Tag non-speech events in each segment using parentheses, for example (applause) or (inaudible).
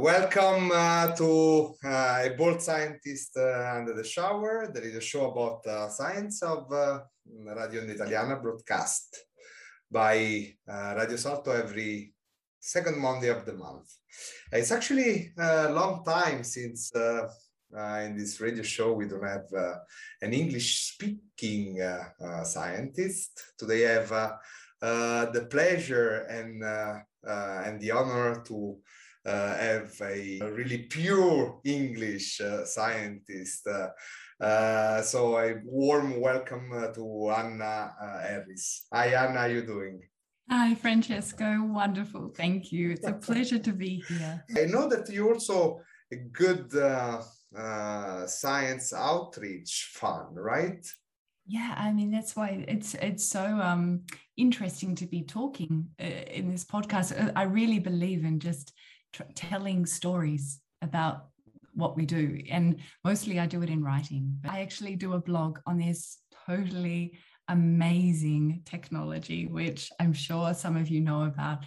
Welcome uh, to uh, a bold scientist uh, under the shower. There is a show about uh, science of uh, Radio Italiana broadcast by uh, Radio Salto every second Monday of the month. It's actually a long time since in this radio show we don't have an English speaking scientist. Today I have the pleasure and, and the honor to uh, have a really pure English uh, scientist. Uh, uh, so a warm welcome uh, to Anna uh, Harris. Hi Anna, how you doing? Hi, Francesco. Wonderful. Thank you. It's a pleasure to be here. I know that you also a good uh, uh, science outreach fund, right? Yeah, I mean that's why it's it's so um, interesting to be talking uh, in this podcast. I really believe in just telling stories about what we do, and mostly I do it in writing. But I actually do a blog on this totally amazing technology, which I'm sure some of you know about.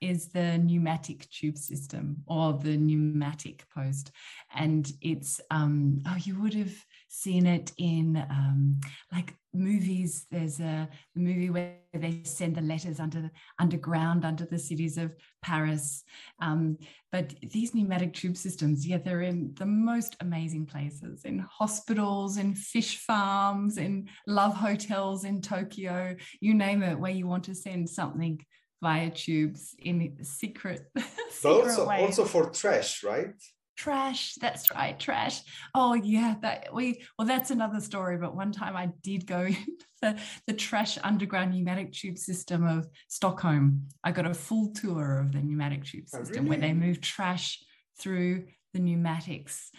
Is the pneumatic tube system or the pneumatic post, and it's um, oh you would have seen it in um, like movies. There's a movie where they send the letters under underground under the cities of Paris. Um, but these pneumatic tube systems, yeah, they're in the most amazing places in hospitals, in fish farms, in love hotels in Tokyo, you name it, where you want to send something via tubes in secret, (laughs) But secret also, ways also for trash, right? Trash that's right trash. Oh yeah that we well that's another story but one time i did go (laughs) into the, the trash underground pneumatic tube system of stockholm. I got a full tour of the pneumatic tube Oh, system where they move trash through the pneumatics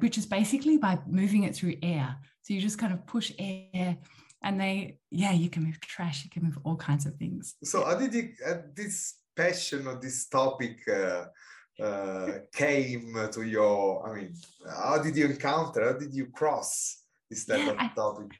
which is basically by moving it through air. So you just kind of push air and they yeah you can move trash you can move all kinds of things. So i did you, uh, this passion or this topic uh, uh, came to your, I mean, how did you encounter, how did you cross this type Yeah, of I- topic?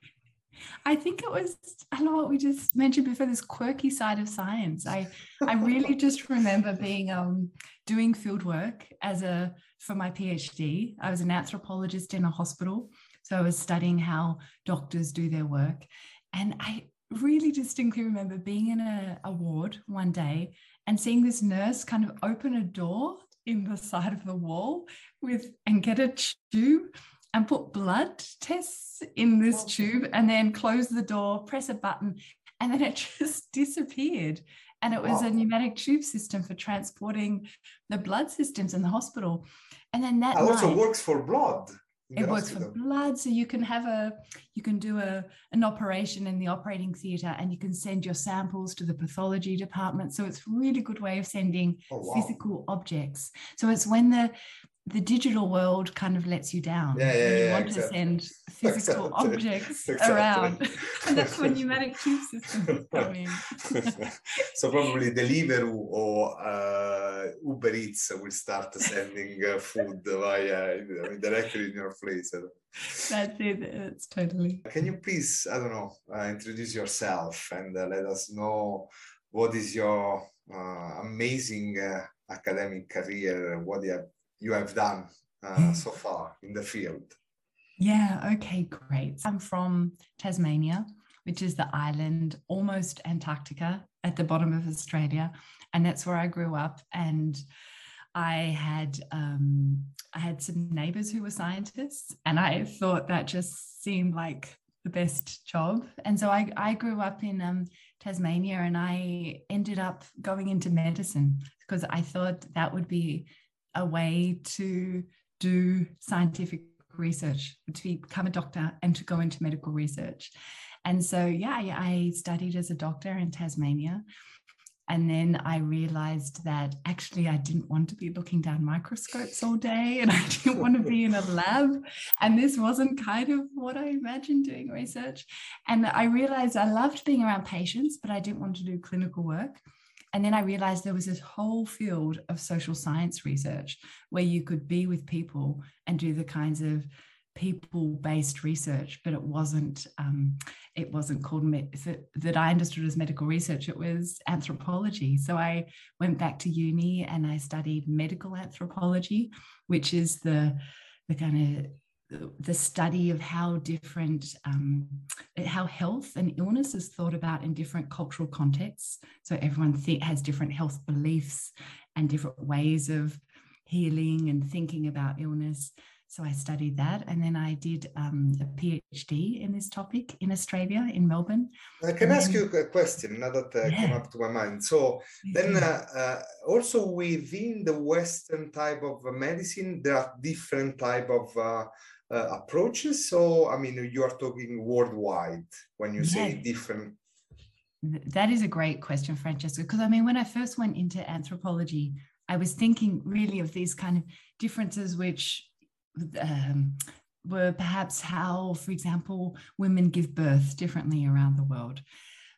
I think it was I know what we just mentioned before this quirky side of science. I I really (laughs) just remember being um doing field work as a for my PhD. I was an anthropologist in a hospital. So I was studying how doctors do their work. And I really distinctly remember being in a, a ward one day and seeing this nurse kind of open a door in the side of the wall with and get a tube and put blood tests in this tube and then close the door, press a button, and then it (laughs) just disappeared. And it was wow. a pneumatic tube system for transporting the blood systems in the hospital. And then that it also works for blood. It works for blood, so you can have a you can do a an operation in the operating theatre, and you can send your samples to the pathology department. So it's really good way of sending oh, wow. physical objects. So it's when the the digital world kind of lets you down. Yeah, yeah, you yeah, want exactly. to send physical (laughs) exactly. objects exactly. around. (laughs) and that's when pneumatic tube systems (laughs) come in. so probably Deliveroo or uh, Uber Eats will start sending uh, food via I mean, directly in your place. That's it. It's totally. Can you please, I don't know, uh, introduce yourself and uh, let us know what is your uh, amazing uh, academic career, what you have you have done uh, so far in the field? Yeah, okay, great. I'm from Tasmania, which is the island almost Antarctica at the bottom of Australia. And that's where I grew up. And I had um, I had some neighbors who were scientists, and I thought that just seemed like the best job. And so I, I grew up in um, Tasmania and I ended up going into medicine because I thought that would be a way to do scientific research, to become a doctor and to go into medical research. And so, yeah, I studied as a doctor in Tasmania. And then I realized that actually I didn't want to be looking down microscopes all day and I didn't want to be in a lab. And this wasn't kind of what I imagined doing research. And I realized I loved being around patients, but I didn't want to do clinical work. And then I realized there was this whole field of social science research where you could be with people and do the kinds of people-based research, but it wasn't um, it wasn't called me- that I understood as medical research. It was anthropology. So I went back to uni and I studied medical anthropology, which is the the kind of the study of how different um, how health and illness is thought about in different cultural contexts. So everyone th- has different health beliefs and different ways of healing and thinking about illness. So i studied that and then i did um, a phd in this topic in australia in melbourne. I can and ask then, you a question now that uh, yeah. came up to my mind? So then uh, uh, also within the western type of medicine there are different type of uh, approaches? So, I mean, you are talking worldwide when you say different. That is a great question, Francesca, because I mean, when I first went into anthropology, I was thinking really of these kind of differences which um, were perhaps how, for example, women give birth differently around the world.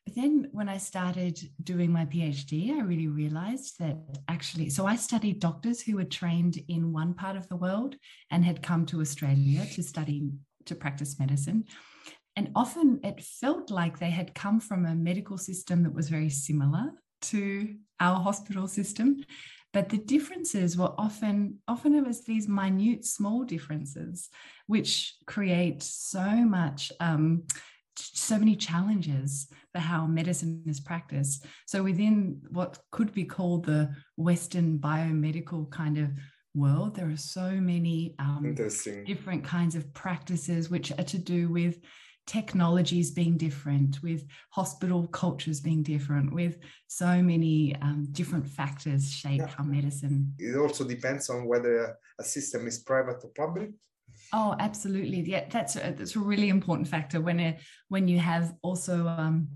But then when I started doing my PhD, I really realized that actually, so I studied doctors who were trained in one part of the world and had come to Australia to study, to practice medicine. And often it felt like they had come from a medical system that was very similar to our hospital system. But the differences were often, often it was these minute, small differences, which create so much um, so many challenges for how medicine is practiced. So within what could be called the Western biomedical kind of world, there are so many um, different kinds of practices which are to do with technologies being different, with hospital cultures being different, with so many um, different factors shape yeah. how medicine. It also depends on whether a system is private or public. Oh, absolutely. Yeah, that's a, that's a really important factor when it, when you have also um,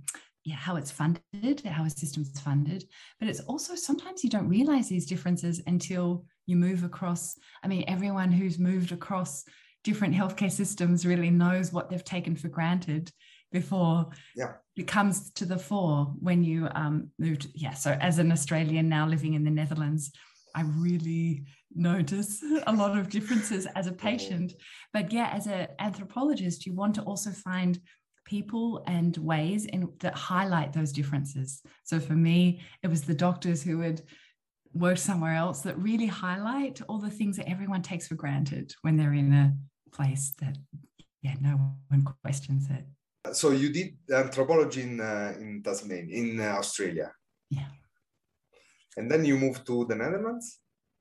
yeah, how it's funded, how a system's funded. But it's also sometimes you don't realize these differences until you move across. I mean, everyone who's moved across different healthcare systems really knows what they've taken for granted before yeah. it comes to the fore when you um, moved. Yeah. So as an Australian now living in the Netherlands, I really notice a lot of differences as a patient. But yeah, as an anthropologist, you want to also find people and ways in, that highlight those differences. So for me, it was the doctors who would worked somewhere else that really highlight all the things that everyone takes for granted when they're in a place that, yeah, no one questions it. So you did anthropology in uh, in Tasmania, in uh, Australia. Yeah. And then you moved to the Netherlands.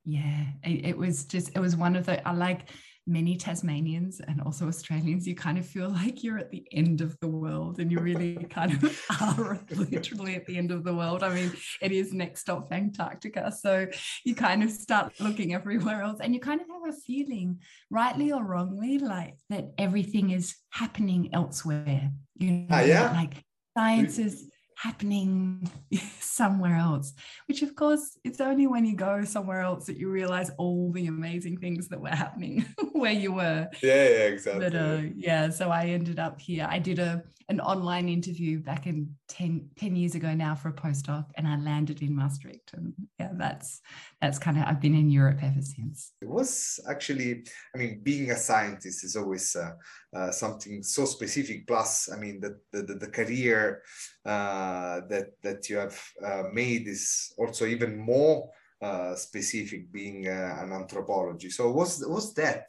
Yeah, it, it was just it was one of the I like many Tasmanians and also Australians, you kind of feel like you're at the end of the world and you really (laughs) kind of are literally at the end of the world. I mean, it is next stop Antarctica. So you kind of start looking everywhere else and you kind of have a feeling, rightly or wrongly, like that everything is happening elsewhere. You know, ah, yeah? like science is happening (laughs) somewhere else which of course it's only when you go somewhere else that you realize all the amazing things that were happening (laughs) where you were. Yeah, yeah exactly. but uh, yeah so i ended up here. I did a an online interview back in 10, 10 years ago now for a postdoc and i landed in maastricht. And yeah that's that's kind of i've been in europe ever since. It was actually i mean being a scientist is always uh, uh, something so specific. Plus i mean the the, the career uh, that that you have uh, made is also even more uh, specific being uh, an anthropology so was was that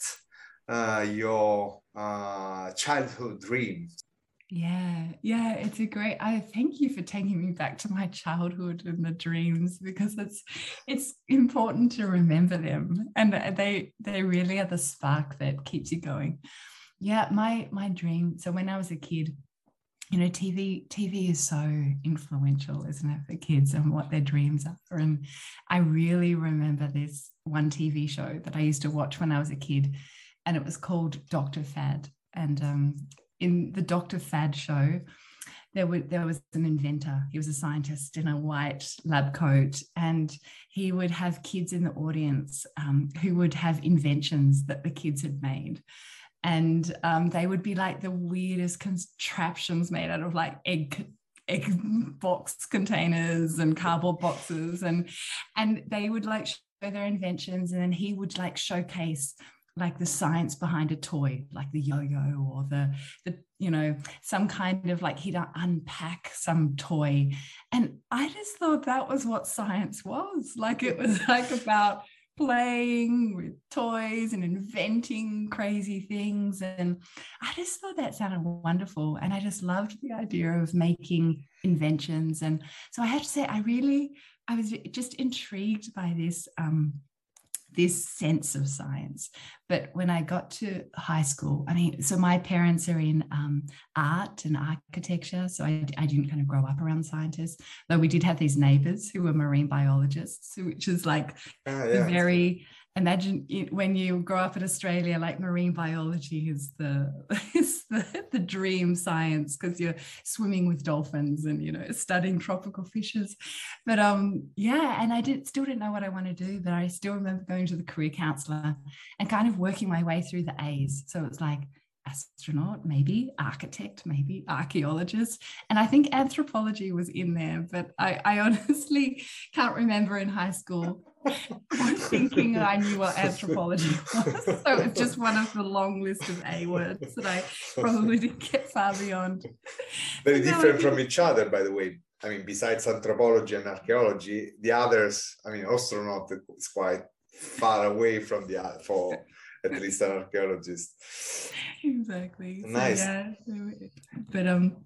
your childhood dream yeah, yeah, it's a great. I thank you for taking me back to my childhood and the dreams because it's it's important to remember them, and they they really are the spark that keeps you going. Yeah, my my dream. So when I was a kid, you know, TV TV is so influential, isn't it, for kids and what their dreams are. And I really remember this one TV show that I used to watch when I was a kid, and it was called Doctor Fad, and um, in the Dr. Fad show, there, were, there was an inventor. He was a scientist in a white lab coat, and he would have kids in the audience um, who would have inventions that the kids had made. And um, they would be like the weirdest contraptions made out of like egg egg box containers and cardboard boxes and and they would like show their inventions and then he would like showcase like the science behind a toy like the yo-yo or the the you know some kind of like he'd unpack some toy. And i just thought that was what science was. Like it was (laughs) like about playing with toys and inventing crazy things. And i just thought that sounded wonderful. And i just loved the idea of making inventions. And so i have to say i really i was just intrigued by this um, this sense of science. But when I got to high school, I mean, so my parents are in um, art and architecture. So I, I didn't kind of grow up around scientists, though we did have these neighbors who were marine biologists, which is like uh, yeah. very imagine when you grow up in Australia, like marine biology is the (laughs) is the, the dream science because you're swimming with dolphins and you know studying tropical fishes. But um, yeah, and I did still didn't know what I want to do, but I still remember going to the career counselor and kind of working my way through the A's. So it's like astronaut, maybe architect, maybe archaeologist. And I think anthropology was in there, but I, I honestly can't remember in high school thinking I knew what anthropology (laughs) was. So it's just one of the long list of A words that I probably didn't get far beyond. Very different from each other, by the way. I mean, besides anthropology and archaeology, the others, I mean, astronaut is quite far away from the other, for at least an archaeologist. Exactly. Nice. So, yeah. But um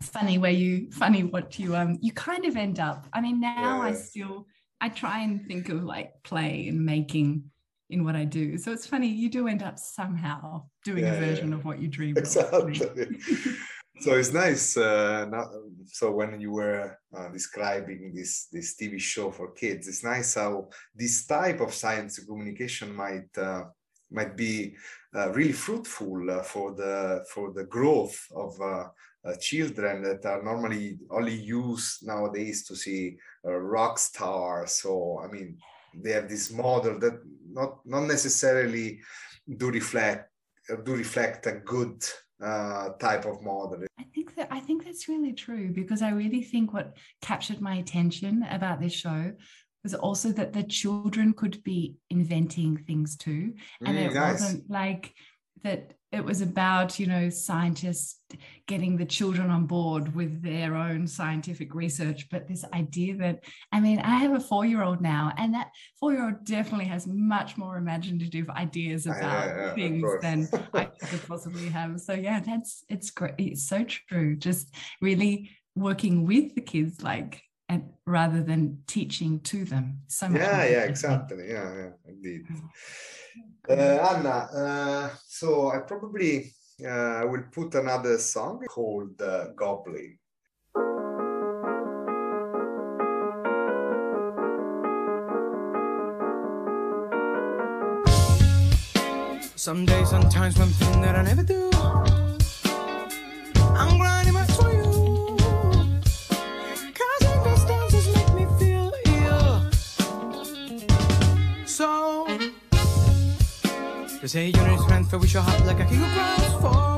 funny where you funny what you um you kind of end up. I mean now yeah. I still I try and think of like play and making in what I do. So it's funny, you do end up somehow doing yeah, a version yeah. of what you dream exactly. (laughs) so it's nice. Uh, not, so when you were uh, describing this this TV show for kids, it's nice how this type of science communication might uh, might be uh, really fruitful uh, for the for the growth of uh, uh, children that are normally only used nowadays to see uh, rock stars. So I mean, they have this model that not not necessarily do reflect do reflect a good uh, type of model. I think that I think that's really true because I really think what captured my attention about this show was also that the children could be inventing things too, and mm, it nice. wasn't like that it was about you know scientists getting the children on board with their own scientific research. But this idea that i mean i have a four year old now and that four year old definitely has much more imaginative ideas about yeah, yeah, things than i could possibly have. So yeah that's it's great. It's so true. Just really working with the kids like and rather than teaching to them so much yeah yeah exactly yeah yeah indeed mm. uh, anna uh, so i probably uh, will put another song called uh, goblin Some days, sometimes, one thing that I never do. They say you need strength, but we show up like a king grows forward.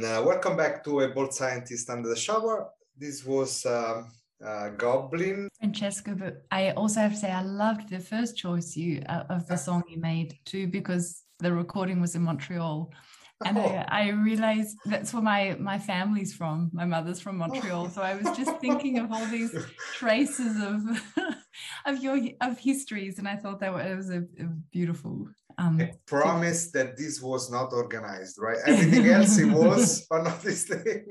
And uh, welcome back to A Bold Scientist Under the Shower. This was uh, uh, Goblin. Francesco, but I also have to say I loved the first choice you uh, of the (laughs) song you made too, because the recording was in Montreal. And oh. I, I, realized that's where my my family's from. My mother's from Montreal, so I was just (laughs) thinking of all these traces of (laughs) of your of histories, and I thought that was a, a beautiful um, I promise that this was not organized, right? Everything else it was, (laughs) but not this thing.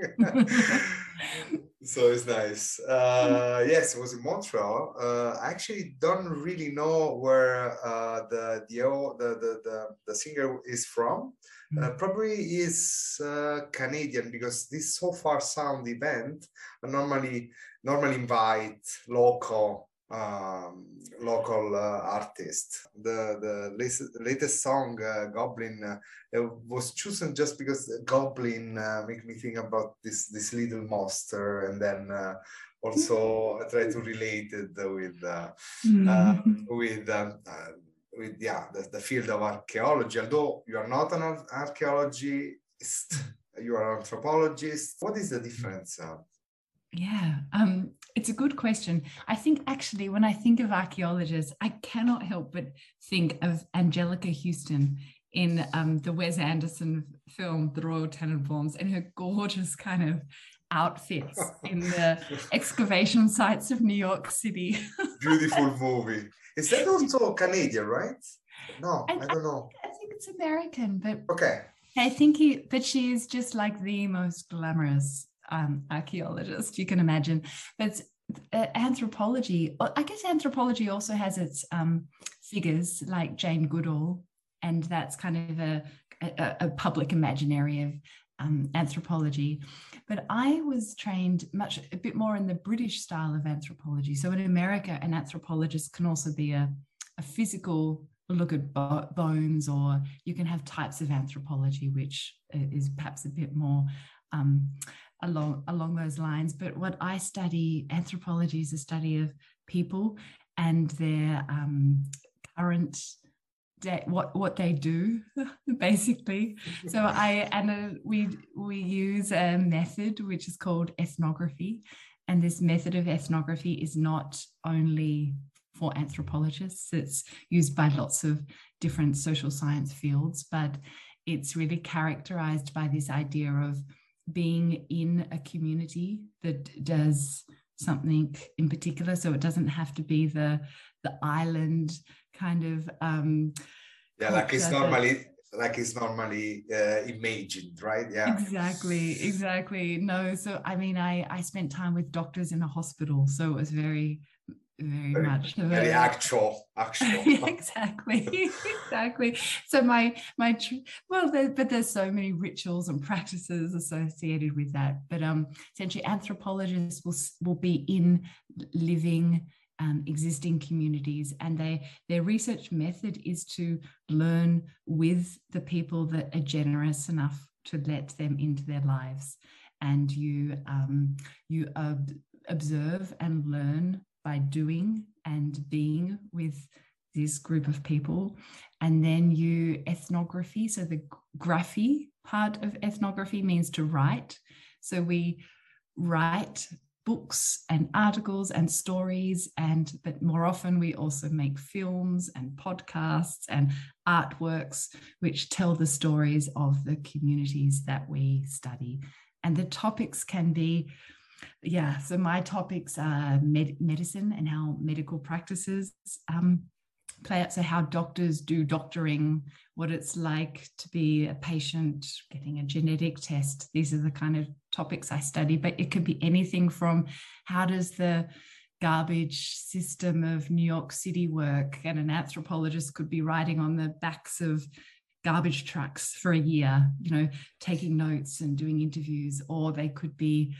so it's nice. Uh, yes, it was in Montreal. Uh, I actually don't really know where uh, the, the the the the singer is from. Uh, probably is uh, Canadian because this Sofar Sound event normally normally invite local um, local uh, artists. The the latest, latest song uh, Goblin uh, was chosen just because Goblin uh, make me think about this this little monster, and then uh, also I try to relate it with mm. with um, with yeah the, the field of archaeology. Although you are not an archaeologist, you are an anthropologist. What is the difference? Yeah, um, it's a good question. I think actually, when I think of archaeologists, I cannot help but think of Anjelica Huston in um, the Wes Anderson film The Royal Tenenbaums and her gorgeous kind of outfits in the (laughs) excavation sites of New York City. (laughs) Beautiful movie. Is that also Canadian, right? No, I, I don't know. I think it's American, but okay. I think he, but she's just like the most glamorous um, archaeologist you can imagine. But uh, anthropology, I guess anthropology also has its um, figures like Jane Goodall, and that's kind of a, a, a public imaginary of um, anthropology. But I was trained much a bit more in the British style of anthropology. So in America, an anthropologist can also be a, a physical look at bo- bones, or you can have types of anthropology, which uh, is perhaps a bit more um, along along those lines. But what I study, anthropology, is a study of people and their um, current what what they do, (laughs) basically. So I and uh, we we use a method which is called ethnography, and this method of ethnography is not only for anthropologists; it's used by lots of different social science fields, but it's really characterized by this idea of being in a community that does something in particular. So it doesn't have to be the the island kind of um yeah like it's normally like it's normally uh, imagined right? Yeah. Exactly exactly. No so i mean i i spent time with doctors in a hospital so it was very very, very much very actual actual. (laughs) Exactly exactly. So my my well there, but there's so many rituals and practices associated with that but um essentially anthropologists will will be in living um, existing communities and they their research method is to learn with the people that are generous enough to let them into their lives and you um, you ob- observe and learn by doing and being with this group of people. And then you ethnography. So the graphy part of ethnography means to write. So we write books and articles and stories and but more often we also make films and podcasts and artworks which tell the stories of the communities that we study. And the topics can be yeah, so my topics are med- medicine and how medical practices. Um, play out. So, how doctors do doctoring, what it's like to be a patient, getting a genetic test. These are the kind of topics I study, but it could be anything from how does the garbage system of New York City work? And an anthropologist could be riding on the backs of garbage trucks for a year, you know, taking notes and doing interviews, or they could be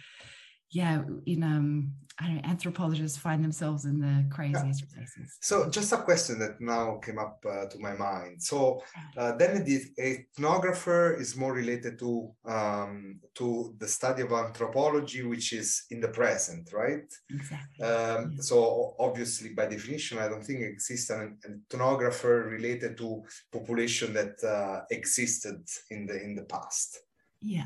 yeah, in um, I don't know, anthropologists find themselves in the craziest yeah. places. So, just a question that now came up uh, to my mind. So, uh, then the ethnographer is more related to um, to the study of anthropology, which is in the present, right? Exactly. Um, yeah. So, obviously, by definition, I don't think exists an, ethnographer related to population that uh, existed in the in the past. Yeah.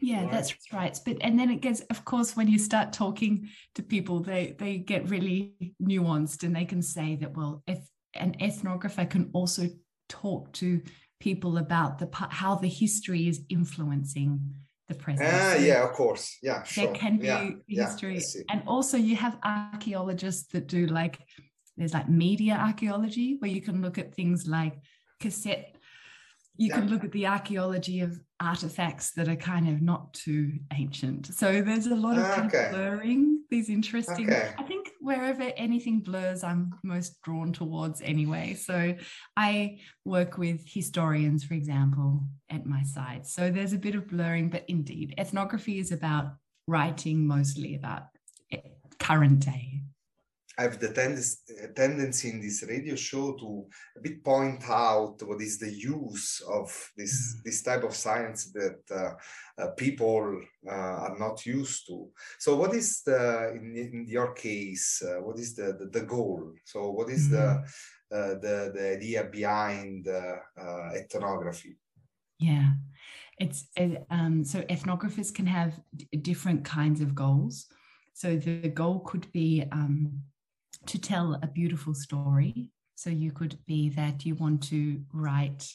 Yeah, right. that's right. But and then it gets, of course, when you start talking to people, they they get really nuanced and they can say that, well, if an ethnographer can also talk to people about the how the history is influencing the present. Ah, yeah, of course. Yeah, sure. There can be yeah, history. Yeah, and also you have archaeologists that do like there's like media archaeology where you can look at things like cassette you can look at the archaeology of artifacts that are kind of not too ancient. So there's a lot of, Okay. of blurring these interesting. Okay. I think wherever anything blurs, I'm most drawn towards anyway. So I work with historians, for example, at my site. So there's a bit of blurring, but indeed, ethnography is about writing mostly about eh, current day. I have the tendency, tendency in this radio show to a bit point out what is the use of this this type of science that uh, uh, people uh, are not used to. So, what is the in, in your case? Uh, what is the, the the goal? So, what is the uh, the the idea behind uh, uh, ethnography? Yeah, it's uh, um, so ethnographers can have d- different kinds of goals. So the goal could be um, to tell a beautiful story. So you could be that you want to write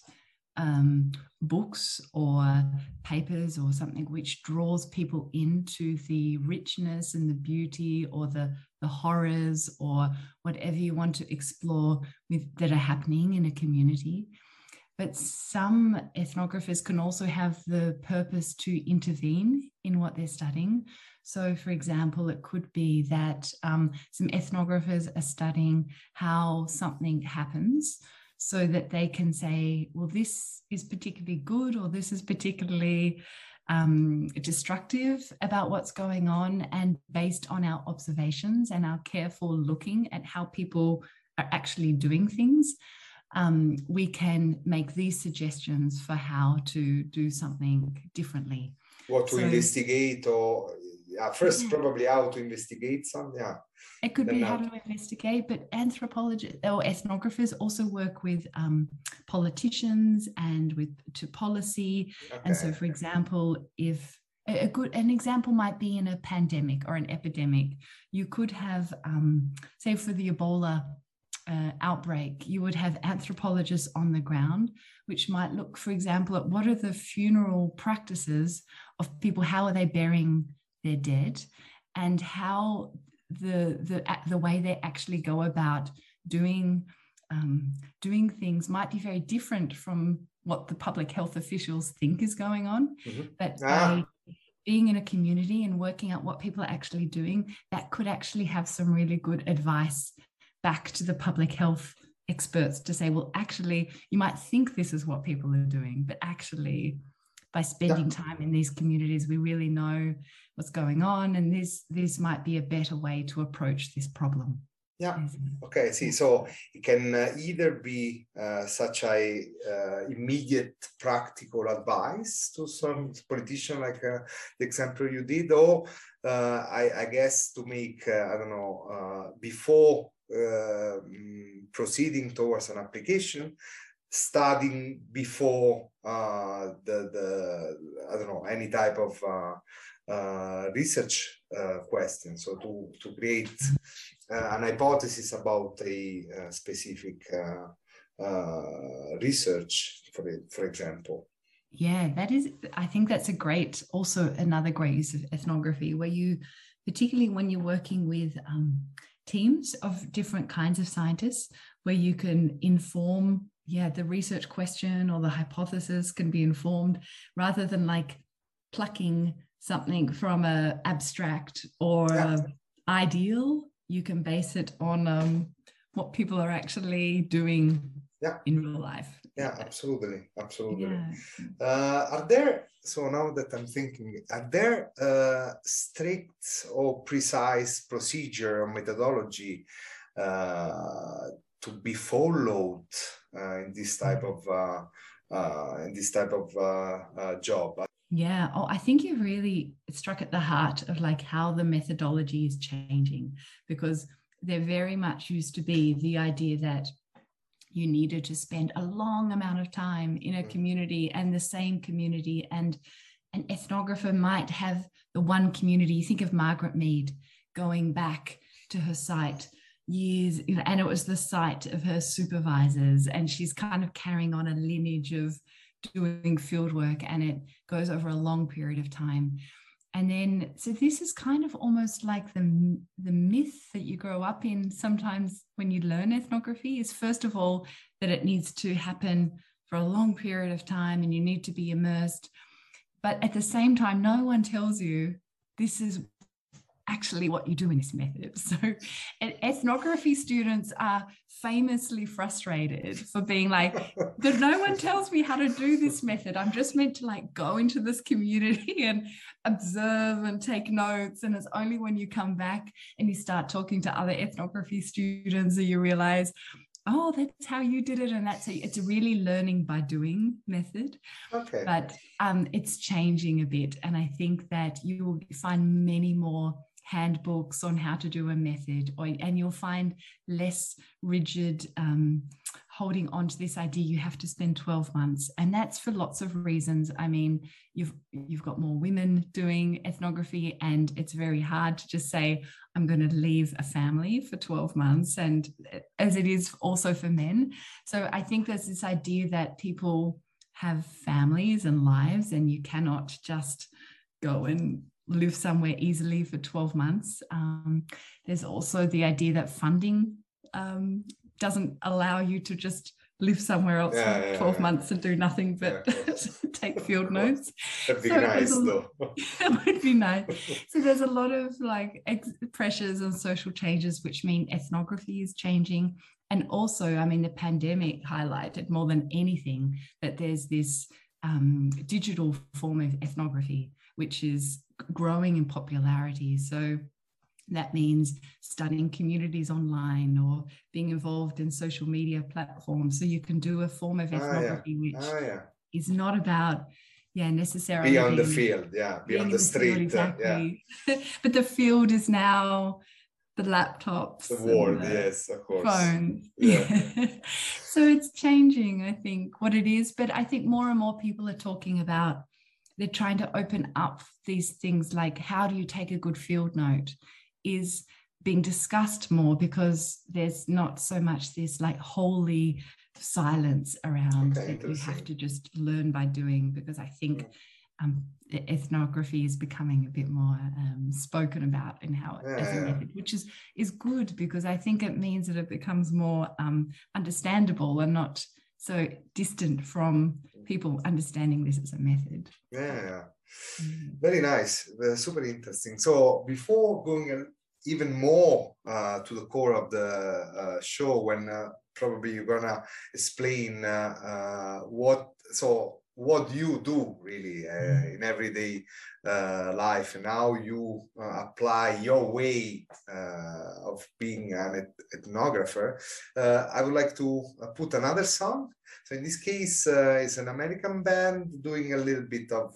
um, books or papers or something which draws people into the richness and the beauty or the the horrors or whatever you want to explore with that are happening in a community but some ethnographers can also have the purpose to intervene in what they're studying. So, for example, it could be that um, some ethnographers are studying how something happens so that they can say, well, this is particularly good or this is particularly um, destructive about what's going on. And based on our observations and our careful looking at how people are actually doing things, um, we can make these suggestions for how to do something differently. What to So- investigate, or yeah, first Yeah. probably how to investigate some. Yeah. It could Then be how to investigate, but anthropologists or ethnographers also work with um, politicians and with to policy. And so, for example, if a a good an example might be in a pandemic or an epidemic, you could have, um, say, for the Ebola uh, outbreak, you would have anthropologists on the ground, which might look, for example, at what are the funeral practices of people, how are they burying their dead, and how the the the way they actually go about doing um, doing things might be very different from what the public health officials think is going on. Mhm. But Ah. by being in a community and working out what people are actually doing, that could actually have some really good advice back to the public health experts to say, well, actually, you might think this is what people are doing, but actually, by spending time in these communities, we really know what's going on, and this this might be a better way to approach this problem. Yeah. Okay, see, so it can uh, either be uh, such a uh, immediate practical advice to some politician, like uh, the example you did, or uh, I, I guess to make uh, I don't know uh, before uh, mm, proceeding towards an application, studying before uh, the the I don't know any type of uh, research uh, question. So to to create uh, an hypothesis about a uh, specific uh, research, for for example. Yeah, that is, I think that's a great, also another great use of ethnography where you, particularly when you're working with um, teams of different kinds of scientists, where you can inform, yeah, the research question or the hypothesis can be informed rather than like plucking something from a abstract or Yeah. a ideal. You can base it on um, what people are actually doing Yeah. in real life. Yeah, absolutely, absolutely. Yeah. Uh, are there, so now that I'm thinking, are there uh, strict or precise procedure or methodology uh, to be followed uh, in this type of uh, uh, in this type of uh, uh, job? Yeah. Oh, I think you really struck at the heart of like how the methodology is changing because there very much used to be the idea that you needed to spend a long amount of time in a Mhm. community and the same community and an ethnographer might have the one community you think of margaret mead going back to her site years and it was the site of her supervisors and she's kind of carrying on a lineage of doing field work and it goes over a long period of time and then so this is kind of almost like the the myth that you grow up in sometimes when you learn ethnography is first of all that it needs to happen for a long period of time and you need to be immersed. But at the same time, no one tells you this is actually what you do in this method. (laughs) So, ethnography students are famously frustrated for being like, that no one tells me how to do this method. I'm just meant to like go into this community (laughs) and observe and take notes. And it's only when you come back and you start talking to other ethnography students that you realize, oh that's how you did it and that's a, it's a really learning by doing method okay but um, it's changing a bit and i think that you will find many more handbooks on how to do a method, or, and you'll find less rigid um, holding on to this idea you have to spend 12 months. And that's for lots of reasons. I mean, you've you've got more women doing ethnography, and it's very hard to just say, I'm going to leave a family for 12 months, and as it is also for men. So I think there's this idea that people have families and lives, and you cannot just go and live somewhere easily for 12 months. Um, there's also the idea that funding um, doesn't allow you to just live somewhere else Yeah, for yeah, 12 yeah. months and do nothing but (laughs) take field (laughs) notes. That'd be So nice a- though. (laughs) That would be nice. So there's a lot of like ex- pressures and social changes, which mean ethnography is changing. And also, I mean, the pandemic highlighted more than anything that there's this um, digital form of ethnography, which is growing in popularity. So that means studying communities online or being involved in social media platforms. So you can do a form of Ah, yeah. ethnography which Ah, yeah. is not about, yeah, necessarily Be on the field, yeah. Be being on in the field, street, uh, yeah. (laughs) but the field is now the laptops, The world, the yes, of course. phones. Yeah. Yeah. (laughs) so it's changing, I think, what it is. But I think more and more people are talking about they're trying to open up these things like how do you take a good field note is being discussed more because there's not so much this like holy silence around Okay, that you have to just learn by doing because I think um, ethnography is becoming a bit more um, spoken about in how as a Yeah. method, which is is good because I think it means that it becomes more um, understandable and not so distant from people understanding this as a method. Yeah. Mm. Very nice, uh, super interesting. So before going even more uh, to the core of the uh, show, when uh, probably you're gonna explain uh, uh, what so what you do really uh, in everyday uh, life and how you uh, apply your way uh, of being an eth- ethnographer. Uh, I would like to uh, put another song. So in this case, uh, it's an American band doing a little bit of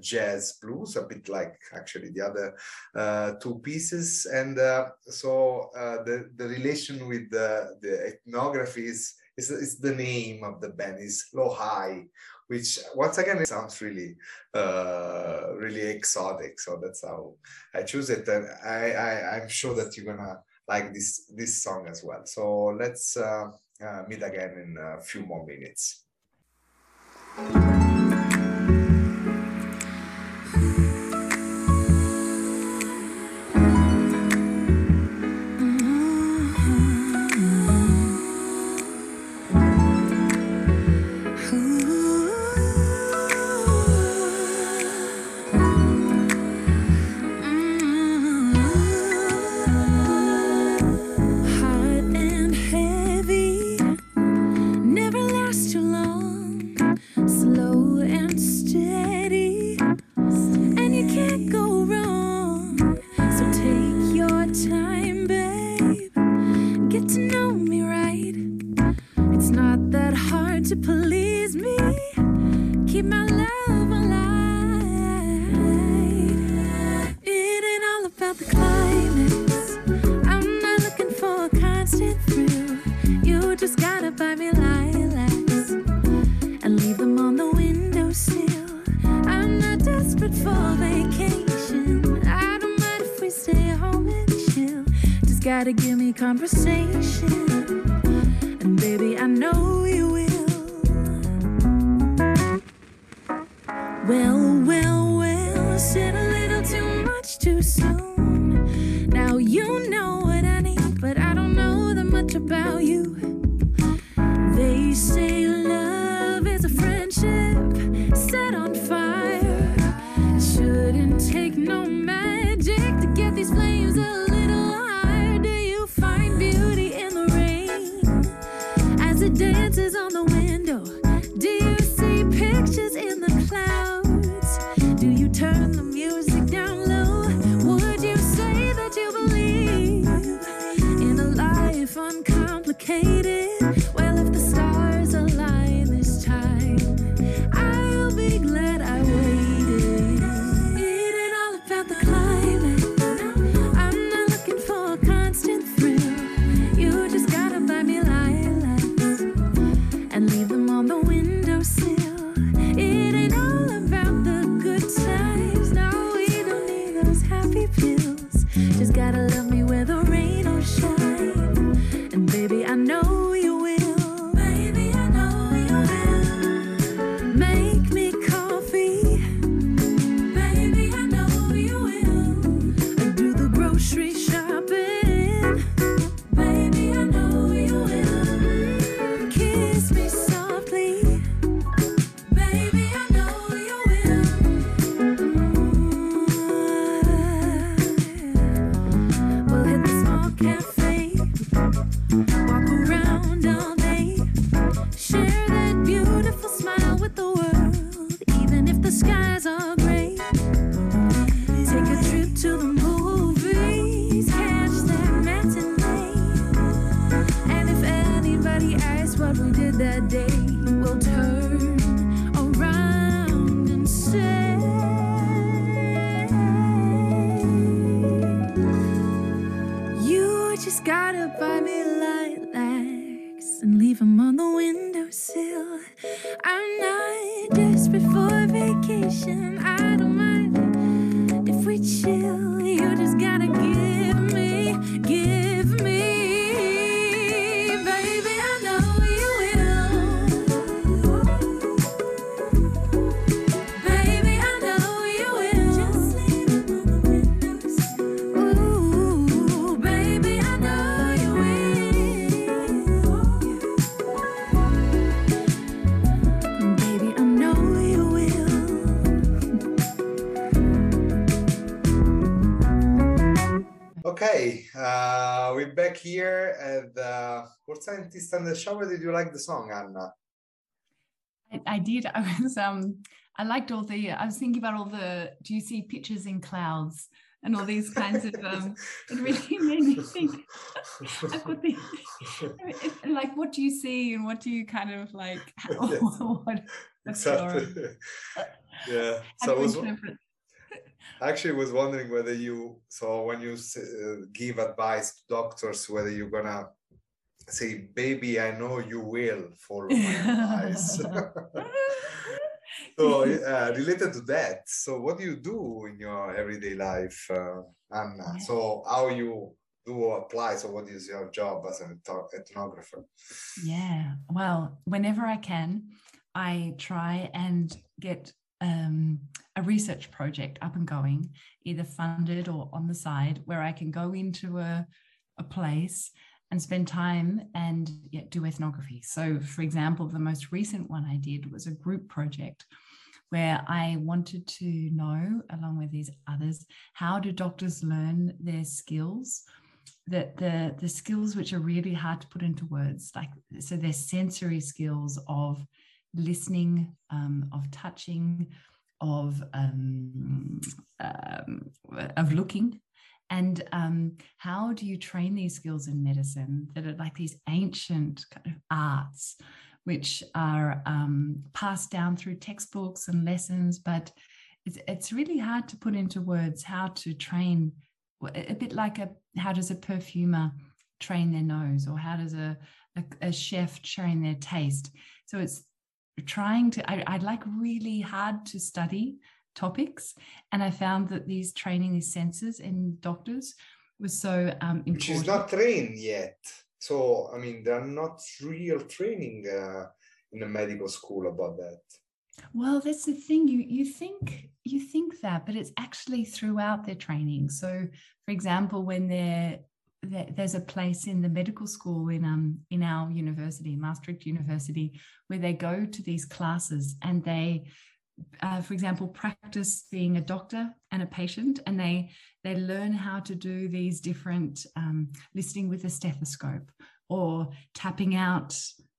jazz blues, a bit like actually the other uh, two pieces. And uh, so uh, the, the relation with the, the ethnography is, is, is the name of the band, is Low High, which once again it sounds really, uh, really exotic. So that's how I choose it. And I, I, I'm sure that you're gonna like this, this song as well. So let's uh, uh, meet again in a few more minutes. Conversation. Okay, uh, we're back here at the Sports Scientist and the Shower. Did you like the song, Anna? I, I did. (laughs) I was um I liked all the I was thinking about all the do you see pictures in clouds and all these kinds of um (laughs) it really made me think I've got the it- (laughs) like what do you see and what do you kind of like Yes. what, exactly. yeah. how So I was interpret actually was wondering whether you so when you uh, give advice to doctors whether you're gonna say, "Baby, I know you will follow my advice." (laughs) so (laughs) uh, related to that, so what do you do in your everyday life, uh, Anna? So how you do apply? So what is your job as an ethnographer? Yeah. Well, whenever I can, I try and get um, a research project up and going, either funded or on the side, where I can go into a, a place and spend time and yeah, do ethnography. So, for example, the most recent one I did was a group project where I wanted to know, along with these others, how do doctors learn their skills that the the skills which are really hard to put into words like so their sensory skills of listening um, of touching of um, um, of looking. And um, how do you train these skills in medicine that are like these ancient kind of arts which are um, passed down through textbooks and lessons but it's, it's really hard to put into words how to train a bit like a how does a perfumer train their nose or how does a, a, a chef train their taste? So it's trying to I, i'd like really hard to study topics and i found that these training these senses in doctors was so um, important Which is not trained yet. So I mean, there are not real training uh, in the medical school about that. Well, that's the thing. You you think you think that, but it's actually throughout their training. So, for example, when they're there's a place in the medical school in um in our university, Maastricht University, where they go to these classes and they, uh, for example, practice being a doctor and a patient, and they they learn how to do these different um, listening with a stethoscope or tapping out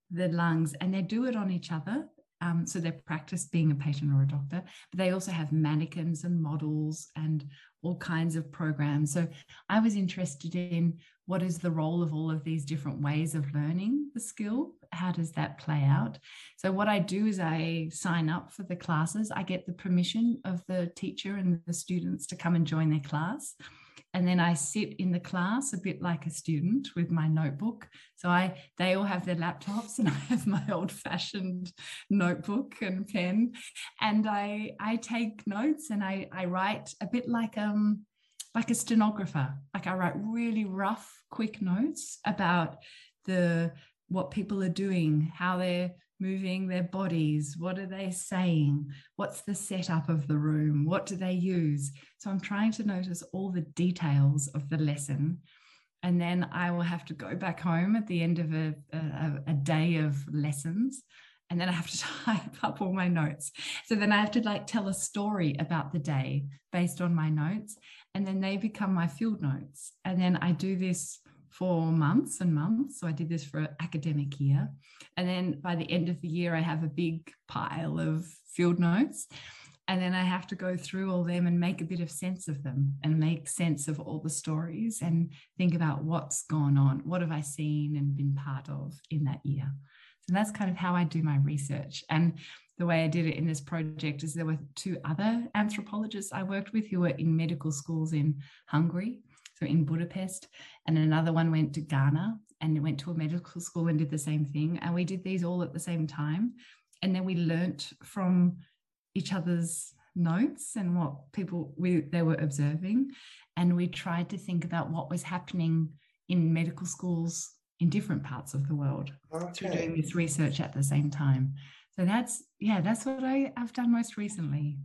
the lungs, and they do it on each other um, so they practice being a patient or a doctor, but they also have mannequins and models and all kinds of programs. So I was interested in what is the role of all of these different ways of learning the skill? How does that play out? So what I do is I sign up for the classes. I get the permission of the teacher and the students to come and join their class. And then I sit in the class a bit like a student with my notebook. So I they all have their laptops and (laughs) I have my old-fashioned notebook and pen. And I I take notes and I I write a bit like um like a stenographer. Like I write really rough, quick notes about the what people are doing, how they're moving their bodies, what are they saying, what's the setup of the room, what do they use. So I'm trying to notice all the details of the lesson. And then I will have to go back home at the end of a, a, a day of lessons and then I have to (laughs) type up all my notes. So then I have to like tell a story about the day based on my notes, and then they become my field notes. And then I do this for months and months. So I did this for an academic year. And then by the end of the year, I have a big pile of field notes. And then I have to go through all them and make a bit of sense of them and make sense of all the stories and think about what's gone on. What have I seen and been part of in that year? So that's kind of how I do my research. And the way I did it in this project is there were two other anthropologists I worked with who were in medical schools in Hungary, so in Budapest, and another one went to Ghana and went to a medical school and did the same thing. And we did these all at the same time. And then we learnt from each other's notes and what people we they were observing. And we tried to think about what was happening in medical schools in different parts of the world okay. through doing this research at the same time. So that's yeah, that's what I, have done most recently.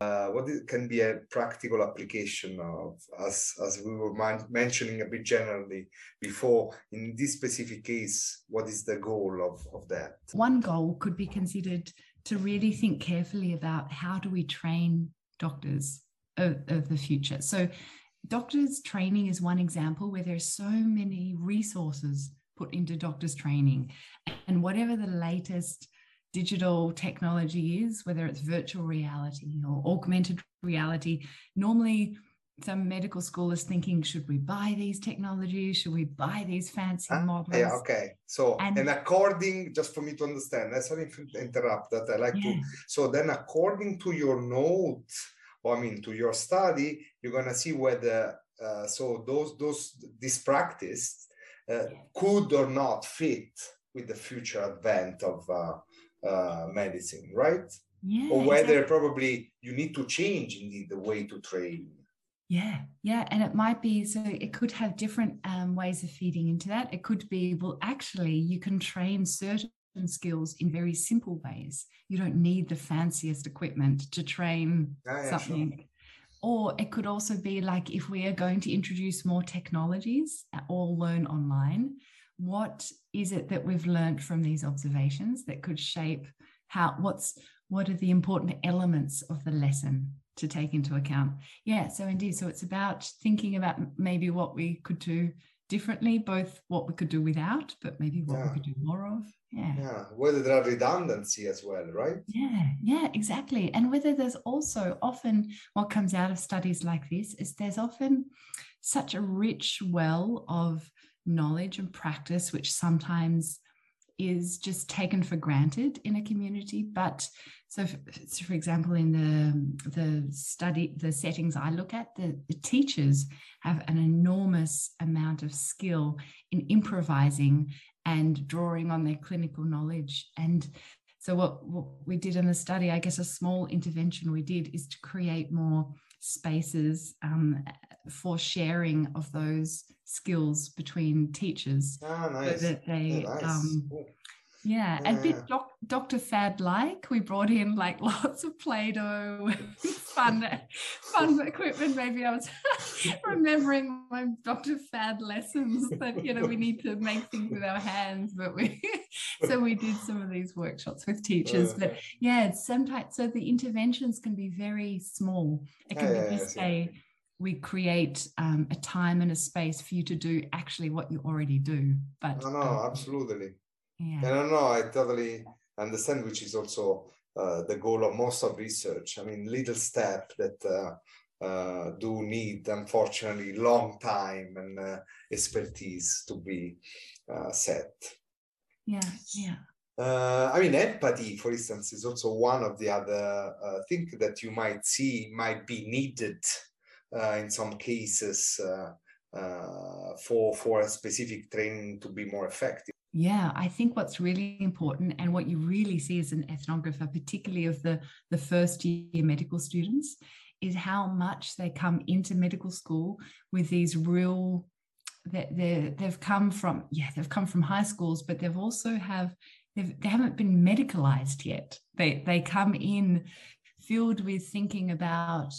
Uh, what is, can be a practical application of, as as we were man- mentioning a bit generally before, in this specific case, what is the goal of, of that? One goal could be considered to really think carefully about how do we train doctors of, of the future. So doctors training is one example where there's so many resources put into doctors training and whatever the latest digital technology is whether it's virtual reality or augmented reality. Normally some medical school is thinking should we buy these technologies? Should we buy these fancy ah, models? yeah okay. So and, and, according just for me to understand that's sorry to interrupt that i like yeah. to so then according to your notes or I mean to your study, you're gonna see whether uh, so those those this practice uh, could or not fit with the future advent of uh, uh medicine, right? Yeah, or whether exactly. probably you need to change indeed the way to train. Yeah, yeah, and it might be so. It could have different um, ways of feeding into that. It could be well, actually, you can train certain skills in very simple ways. You don't need the fanciest equipment to train yeah, yeah, something. Sure. Or it could also be like if we are going to introduce more technologies or learn online, what is it that we've learned from these observations that could shape how what's what are the important elements of the lesson to take into account? Yeah, so indeed, so it's about thinking about maybe what we could do differently, both what we could do without, but maybe what yeah. we could do more of yeah yeah whether there are redundancy as well right yeah yeah exactly and whether there's also often what comes out of studies like this is there's often such a rich well of knowledge and practice which sometimes is just taken for granted in a community but so for, so for example in the the study the settings i look at the, the teachers have an enormous amount of skill in improvising and drawing on their clinical knowledge. And so, what, what we did in the study, I guess a small intervention we did is to create more spaces um, for sharing of those skills between teachers oh, nice. so that they nice. um, yeah, yeah. and bit doc, Dr. Fad like. We brought in like (laughs) lots of Play-Doh, (laughs) fun, fun equipment. Maybe I was (laughs) remembering my Dr. Fad lessons that you know we need to make things with our hands, but we so we did some of these workshops with teachers. But yeah, sometimes so the interventions can be very small. It can yeah, be just yeah, say we create um, a time and a space for you to do actually what you already do. But no, no, um, absolutely yeah. I know I totally understand, which is also uh, the goal of most of research. I mean, little step that uh, uh, do need, unfortunately, long time and uh, expertise to be uh, set. Yeah, yeah. Uh, I mean, empathy, for instance, is also one of the other things that you might see might be needed Uh, in some cases uh, uh, for for a specific training to be more effective. Yeah, I think what's really important and what you really see as an ethnographer, particularly of the, the first year medical students, is how much they come into medical school with these real that they they've come from yeah they've come from high schools but they've also have they've, they haven't been medicalized yet they they come in filled with thinking about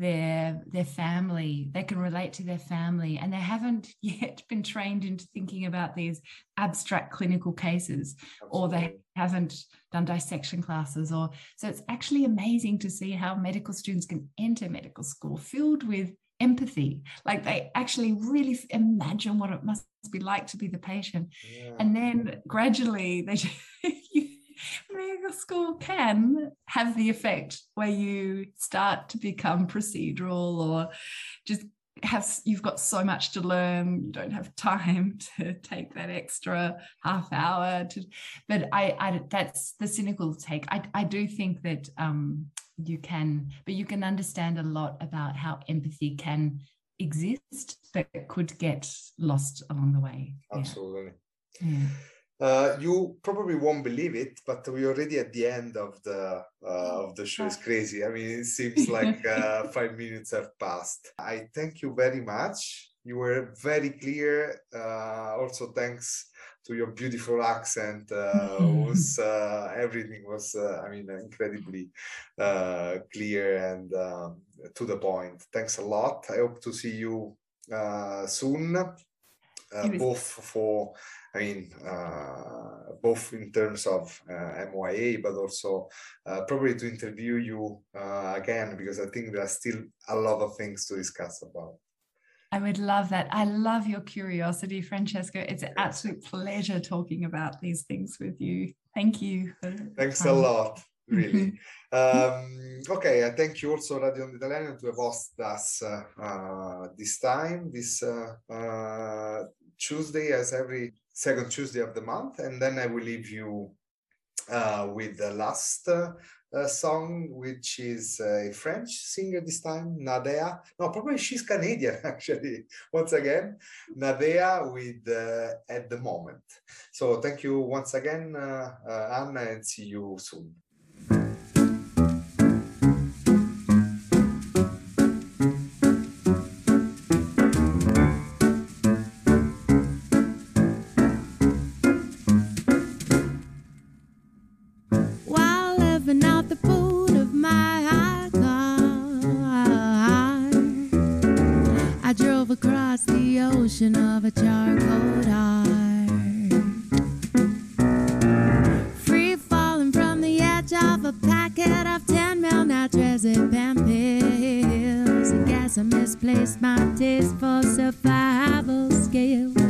their their family they can relate to their family and they haven't (laughs) yet been trained into thinking about these abstract clinical cases or they haven't done dissection classes or so it's actually amazing to see how medical students can enter medical school filled with empathy. Like they actually really imagine what it must be like to be the patient. Yeah. and then gradually they (laughs) you, medical school can have the effect where you start to become procedural or just have you've got so much to learn you don't have (laughs) time to take that extra half hour to but i, I that's the cynical take i, I do think that um you can but you can understand a lot about how empathy can exist but could get lost along the way Yeah. Absolutely. Yeah. Uh, you probably won't believe it, but we're already at the end of the uh, of the show. It's crazy. I mean, it seems (laughs) like uh, five minutes have passed. I thank you very much. You were very clear. Uh, also, thanks to your beautiful accent. Uh, was (laughs) everything was, uh, I mean, incredibly uh, clear and um, to the point. Thanks a lot. I hope to see you uh, soon. Uh, both for I mean, uh, both in terms of uh, MYA, but also uh, probably to interview you uh, again, because I think there are still a lot of things to discuss about. I would love that. I love your curiosity, Francesco. It's an absolute pleasure talking about these things with you. Thank you. Thanks a lot, really. (laughs) um, okay, I thank you also, Radio Italiano, to have hosted us uh, uh, this time, this uh, uh, Tuesday, as every second Tuesday of the month. And then I will leave you uh, with the last uh, uh, song, which is a French singer this time, Nadea. No, probably she's Canadian, (laughs) actually, once again. Nadea with uh, At the Moment. So thank you once again, uh, uh, Anna, and see you soon. For survival skills.